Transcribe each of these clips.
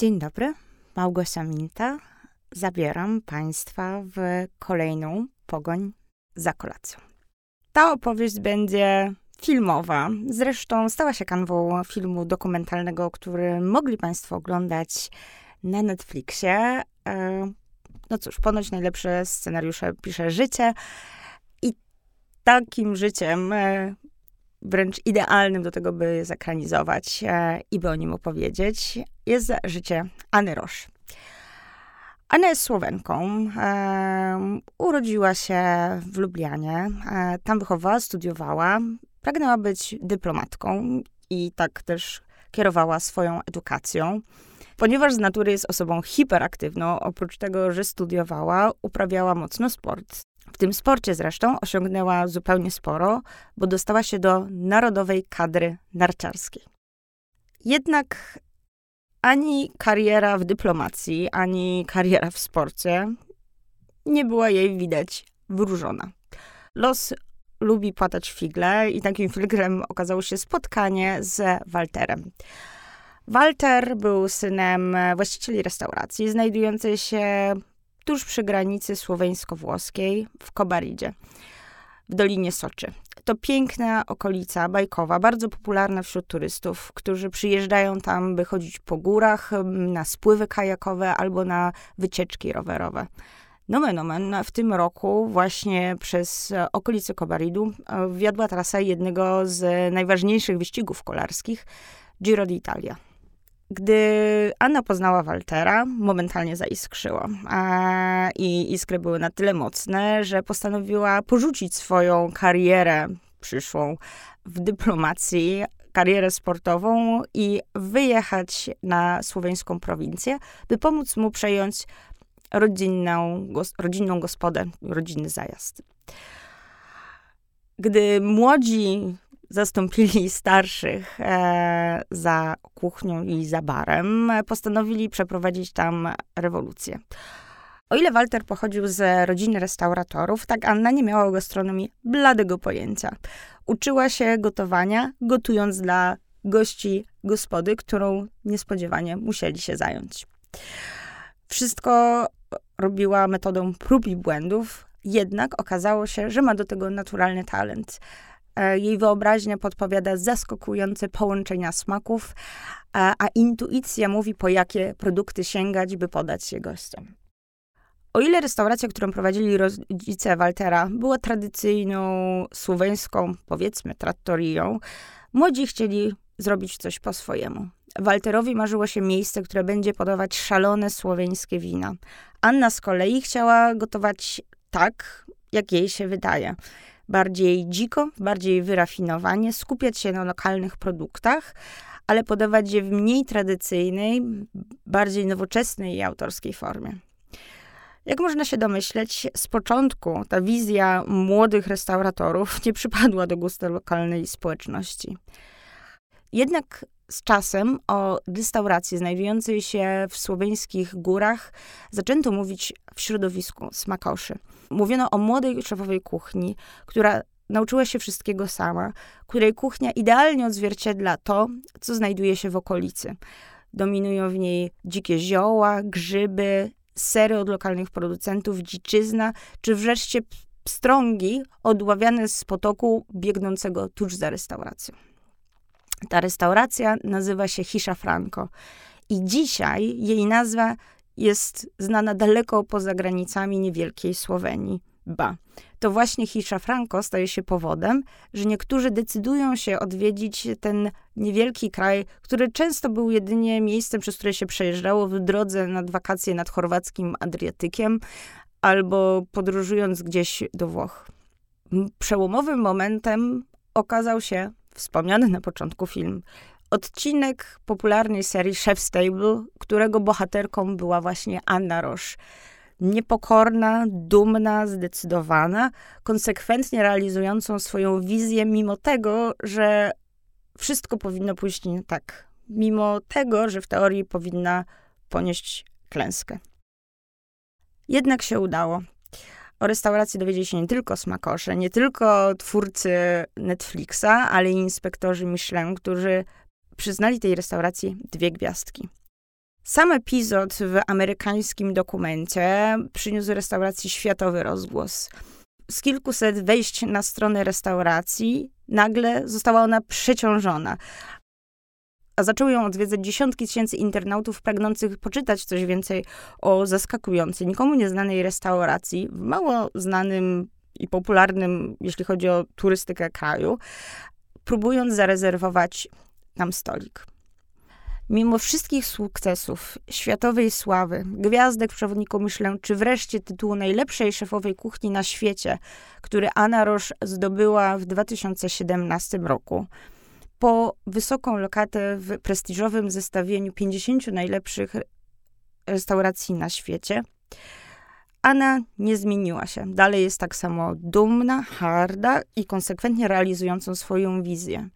Dzień dobry, Małgosia Minta. Zabieram Państwa w kolejną pogoń za kolacją. Ta opowieść będzie filmowa. Zresztą stała się kanwą filmu dokumentalnego, który mogli Państwo oglądać na Netflixie. E, no cóż, ponoć najlepsze scenariusze pisze życie. I takim życiem, e, wręcz idealnym do tego, by zekranizować e, i by o nim opowiedzieć, jest życie Anny Rosz. Anna jest Słowenką. urodziła się w Lublianie. tam wychowała, studiowała. Pragnęła być dyplomatką i tak też kierowała swoją edukacją. Ponieważ z natury jest osobą hiperaktywną, oprócz tego, że studiowała, uprawiała mocno sport. W tym sporcie zresztą osiągnęła zupełnie sporo, bo dostała się do narodowej kadry narciarskiej. Jednak ani kariera w dyplomacji, ani kariera w sporcie nie była jej widać wróżona. Los lubi płatać figle i takim figlem okazało się spotkanie z Walterem. Walter był synem właścicieli restauracji znajdującej się tuż przy granicy słoweńsko-włoskiej w Kobaridzie, w Dolinie Soczy. To piękna okolica bajkowa, bardzo popularna wśród turystów, którzy przyjeżdżają tam, by chodzić po górach, na spływy kajakowe albo na wycieczki rowerowe. Nomen omen, w tym roku właśnie przez okolice Kobaridu e, wjadła trasa jednego z najważniejszych wyścigów kolarskich, Giro d'Italia. Gdy Anna poznała Waltera, momentalnie zaiskrzyło. A, I iskry były na tyle mocne, że postanowiła porzucić swoją karierę przyszłą w dyplomacji, karierę sportową i wyjechać na słoweńską prowincję, by pomóc mu przejąć rodzinną, rodzinną gospodę, rodzinny zajazd. Gdy młodzi zastąpili starszych e, za kuchnią i za barem, postanowili przeprowadzić tam rewolucję. O ile Walter pochodził z rodziny restauratorów, tak Anna nie miała o gastronomii bladego pojęcia. Uczyła się gotowania, gotując dla gości gospody, którą niespodziewanie musieli się zająć. Wszystko robiła metodą prób i błędów, jednak okazało się, że ma do tego naturalny talent. E, jej wyobraźnia podpowiada zaskakujące połączenia smaków, a, a intuicja mówi, po jakie produkty sięgać, by podać je gościom. O ile restauracja, którą prowadzili rodzice Waltera, była tradycyjną słoweńską, powiedzmy, trattorią, młodzi chcieli zrobić coś po swojemu. Walterowi marzyło się miejsce, które będzie podawać szalone słoweńskie wina. Anna z kolei chciała gotować tak, jak jej się wydaje bardziej dziko, bardziej wyrafinowanie, skupiać się na lokalnych produktach, ale podawać je w mniej tradycyjnej, bardziej nowoczesnej i autorskiej formie. Jak można się domyśleć, z początku ta wizja młodych restauratorów nie przypadła do gustu lokalnej społeczności. Jednak z czasem o restauracji znajdującej się w słoweńskich górach zaczęto mówić w środowisku smakoszy. Mówiono o młodej szefowej kuchni, która nauczyła się wszystkiego sama, której kuchnia idealnie odzwierciedla to, co znajduje się w okolicy. Dominują w niej dzikie zioła, grzyby, sery od lokalnych producentów, dziczyzna, czy wreszcie pstrągi odławiane z potoku biegnącego tuż za restauracją. Ta restauracja nazywa się Hisza Franco. I dzisiaj jej nazwa jest znana daleko poza granicami niewielkiej Słowenii. Ba, to właśnie Hisza Franco staje się powodem, że niektórzy decydują się odwiedzić ten niewielki kraj, który często był jedynie miejscem, przez które się przejeżdżało w drodze nad wakacje nad chorwackim Adriatykiem albo podróżując gdzieś do Włoch. Przełomowym momentem okazał się wspomniany na początku film. Odcinek popularnej serii Chef Stable, którego bohaterką była właśnie Anna Roche. Niepokorna, dumna, zdecydowana, konsekwentnie realizującą swoją wizję, mimo tego, że wszystko powinno pójść nie tak. Mimo tego, że w teorii powinna ponieść klęskę. Jednak się udało. O restauracji dowiedzieli się nie tylko smakosze, nie tylko twórcy Netflixa, ale i inspektorzy Michelin, którzy przyznali tej restauracji dwie gwiazdki. Sam epizod w amerykańskim dokumencie przyniósł restauracji światowy rozgłos. Z kilkuset wejść na stronę restauracji nagle została ona przeciążona, a zaczęły ją odwiedzać dziesiątki tysięcy internautów pragnących poczytać coś więcej o zaskakującej, nikomu nieznanej restauracji w mało znanym i popularnym, jeśli chodzi o turystykę kraju, próbując zarezerwować tam stolik. Mimo wszystkich sukcesów, światowej sławy, gwiazdek w przewodniku Michelin, czy wreszcie tytułu najlepszej szefowej kuchni na świecie, który Anna Roche zdobyła w 2017 roku, po wysoką lokatę w prestiżowym zestawieniu 50 najlepszych restauracji na świecie, Anna nie zmieniła się. Dalej jest tak samo dumna, harda i konsekwentnie realizującą swoją wizję.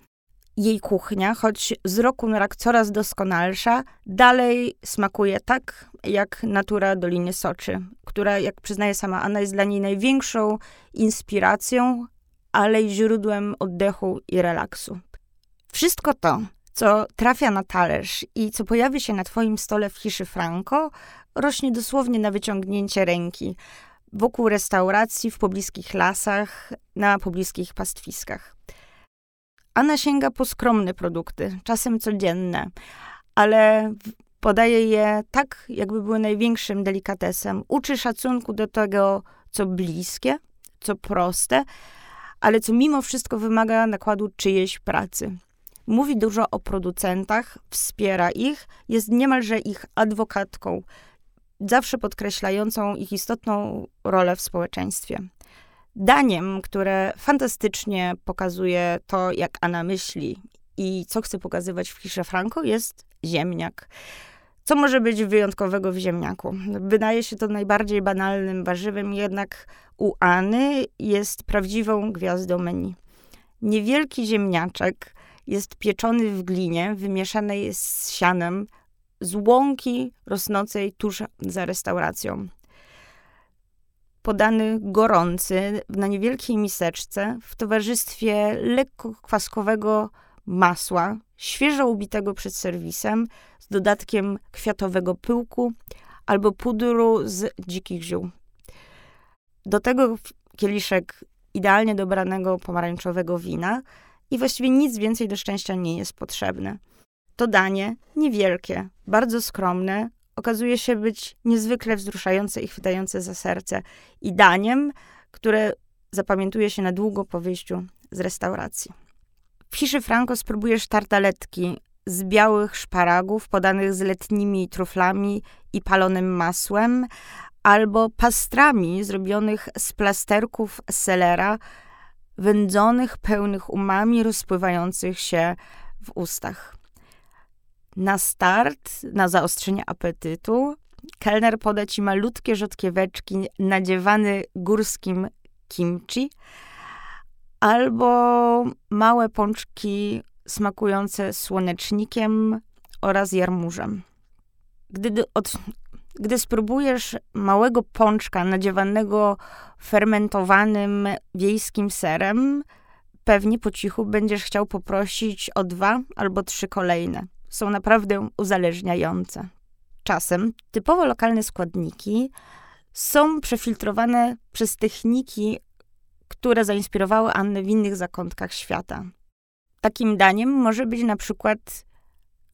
Jej kuchnia, choć z roku na rok coraz doskonalsza, dalej smakuje tak, jak natura Doliny Soczy, która, jak przyznaje sama Anna, jest dla niej największą inspiracją, ale i źródłem oddechu i relaksu. Wszystko to, co trafia na talerz i co pojawi się na twoim stole w Hiszy Franco, rośnie dosłownie na wyciągnięcie ręki, wokół restauracji, w pobliskich lasach, na pobliskich pastwiskach. Anna sięga po skromne produkty, czasem codzienne, ale podaje je tak, jakby były największym delikatesem. Uczy szacunku do tego, co bliskie, co proste, ale co mimo wszystko wymaga nakładu czyjejś pracy. Mówi dużo o producentach, wspiera ich, jest niemalże ich adwokatką, zawsze podkreślającą ich istotną rolę w społeczeństwie. Daniem, które fantastycznie pokazuje to, jak Anna myśli i co chce pokazywać w Hisze Franco, jest ziemniak. Co może być wyjątkowego w ziemniaku? Wydaje się to najbardziej banalnym warzywem, jednak u Anny jest prawdziwą gwiazdą menu. Niewielki ziemniaczek jest pieczony w glinie wymieszanej z sianem z łąki rosnącej tuż za restauracją. Podany gorący na niewielkiej miseczce w towarzystwie lekko kwaskowego masła, świeżo ubitego przed serwisem, z dodatkiem kwiatowego pyłku albo pudru z dzikich ziół. Do tego kieliszek idealnie dobranego pomarańczowego wina i właściwie nic więcej do szczęścia nie jest potrzebne. To danie, niewielkie, bardzo skromne, okazuje się być niezwykle wzruszające i chwytające za serce. I daniem, które zapamiętuje się na długo po wyjściu z restauracji. W Hiszy Franco spróbujesz tartaletki z białych szparagów podanych z letnimi truflami i palonym masłem, albo pastrami zrobionych z plasterków selera, wędzonych, pełnych umami, rozpływających się w ustach. Na start, na zaostrzenie apetytu, kelner poda ci malutkie rzodkieweczki nadziewane górskim kimchi albo małe pączki smakujące słonecznikiem oraz jarmużem. Gdy, od, gdy spróbujesz małego pączka nadziewanego fermentowanym wiejskim serem, pewnie po cichu będziesz chciał poprosić o dwa albo trzy kolejne są naprawdę uzależniające. Czasem typowo lokalne składniki są przefiltrowane przez techniki, które zainspirowały Annę w innych zakątkach świata. Takim daniem może być na przykład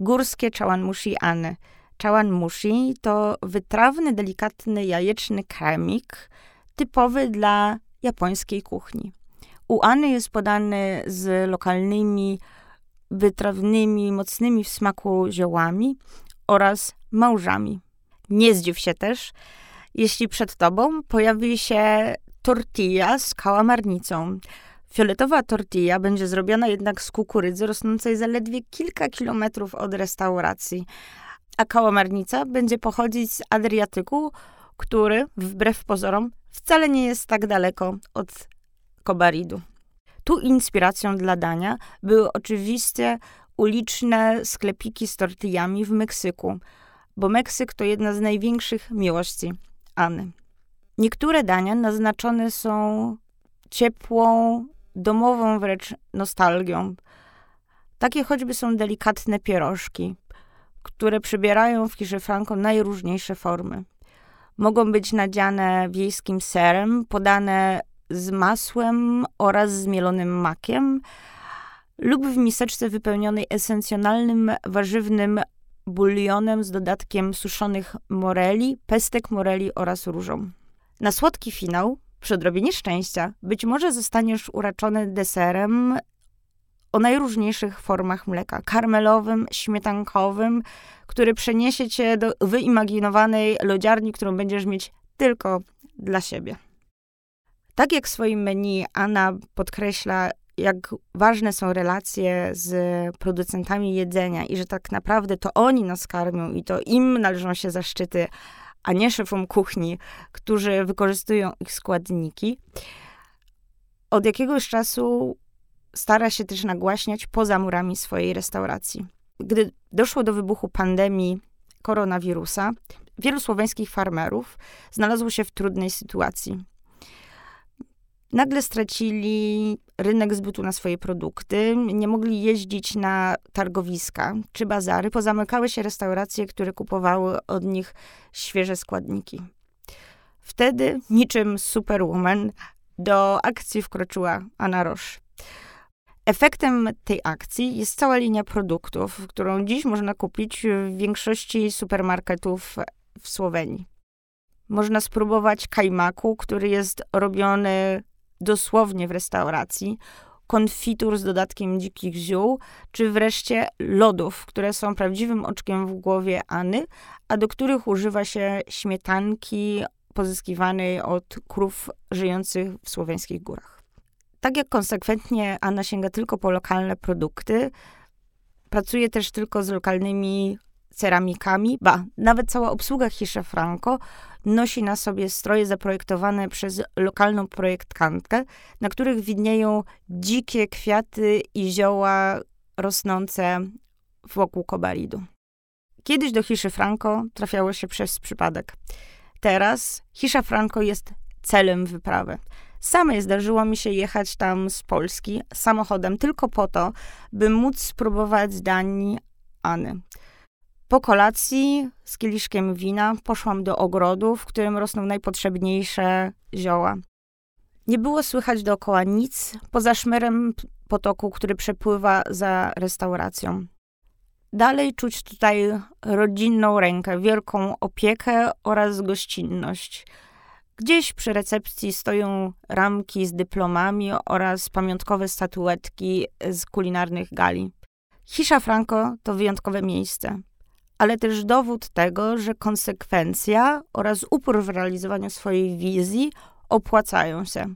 górskie chawanmushi Anny. Chawanmushi to wytrawny, delikatny, jajeczny kremik, typowy dla japońskiej kuchni. U Anny jest podany z lokalnymi wytrawnymi, mocnymi w smaku ziołami oraz małżami. Nie zdziw się też, jeśli przed tobą pojawi się tortilla z kałamarnicą. Fioletowa tortilla będzie zrobiona jednak z kukurydzy rosnącej zaledwie kilka kilometrów od restauracji, a kałamarnica będzie pochodzić z Adriatyku, który, wbrew pozorom, wcale nie jest tak daleko od Kobaridu. Tu inspiracją dla dania były oczywiście uliczne sklepiki z tortillami w Meksyku, bo Meksyk to jedna z największych miłości Anny. Niektóre dania naznaczone są ciepłą, domową wręcz nostalgią. Takie choćby są delikatne pierożki, które przybierają w Hiszy Franco najróżniejsze formy. Mogą być nadziane wiejskim serem, podane z masłem oraz zmielonym makiem, lub w miseczce wypełnionej esencjonalnym warzywnym bulionem z dodatkiem suszonych moreli, pestek moreli oraz różą. Na słodki finał, przy odrobinie szczęścia, być może zostaniesz uraczony deserem o najróżniejszych formach mleka. Karmelowym, śmietankowym, który przeniesie cię do wyimaginowanej lodziarni, którą będziesz mieć tylko dla siebie. Tak jak w swoim menu Anna podkreśla, jak ważne są relacje z producentami jedzenia i że tak naprawdę to oni nas karmią i to im należą się zaszczyty, a nie szefom kuchni, którzy wykorzystują ich składniki. Od jakiegoś czasu stara się też nagłaśniać poza murami swojej restauracji. Gdy doszło do wybuchu pandemii koronawirusa, wielu słoweńskich farmerów znalazło się w trudnej sytuacji. Nagle stracili rynek zbytu na swoje produkty, nie mogli jeździć na targowiska czy bazary, pozamykały się restauracje, które kupowały od nich świeże składniki. Wtedy, niczym superwoman, do akcji wkroczyła Anna Roche. Efektem tej akcji jest cała linia produktów, którą dziś można kupić w większości supermarketów w Słowenii. Można spróbować kajmaku, który jest robiony dosłownie w restauracji, konfitur z dodatkiem dzikich ziół, czy wreszcie lodów, które są prawdziwym oczkiem w głowie Anny, a do których używa się śmietanki pozyskiwanej od krów żyjących w słoweńskich górach. Tak jak konsekwentnie Anna sięga tylko po lokalne produkty, pracuje też tylko z lokalnymi ceramikami, ba, nawet cała obsługa Hisza Franco nosi na sobie stroje zaprojektowane przez lokalną projektantkę, na których widnieją dzikie kwiaty i zioła rosnące wokół kobalidu. Kiedyś do Hiszy Franco trafiało się przez przypadek. Teraz Hisza Franco jest celem wyprawy. Samej zdarzyło mi się jechać tam z Polski samochodem tylko po to, by móc spróbować dań Any. Po kolacji z kieliszkiem wina poszłam do ogrodu, w którym rosną najpotrzebniejsze zioła. Nie było słychać dookoła nic poza szmerem potoku, który przepływa za restauracją. Dalej czuć tutaj rodzinną rękę, wielką opiekę oraz gościnność. Gdzieś przy recepcji stoją ramki z dyplomami oraz pamiątkowe statuetki z kulinarnych gali. Hisza Franco to wyjątkowe miejsce ale też dowód tego, że konsekwencja oraz upór w realizowaniu swojej wizji opłacają się.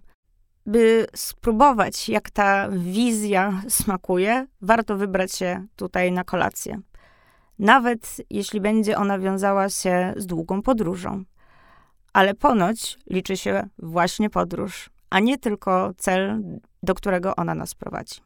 By spróbować, jak ta wizja smakuje, warto wybrać się tutaj na kolację. Nawet jeśli będzie ona wiązała się z długą podróżą. Ale ponoć liczy się właśnie podróż, a nie tylko cel, do którego ona nas prowadzi.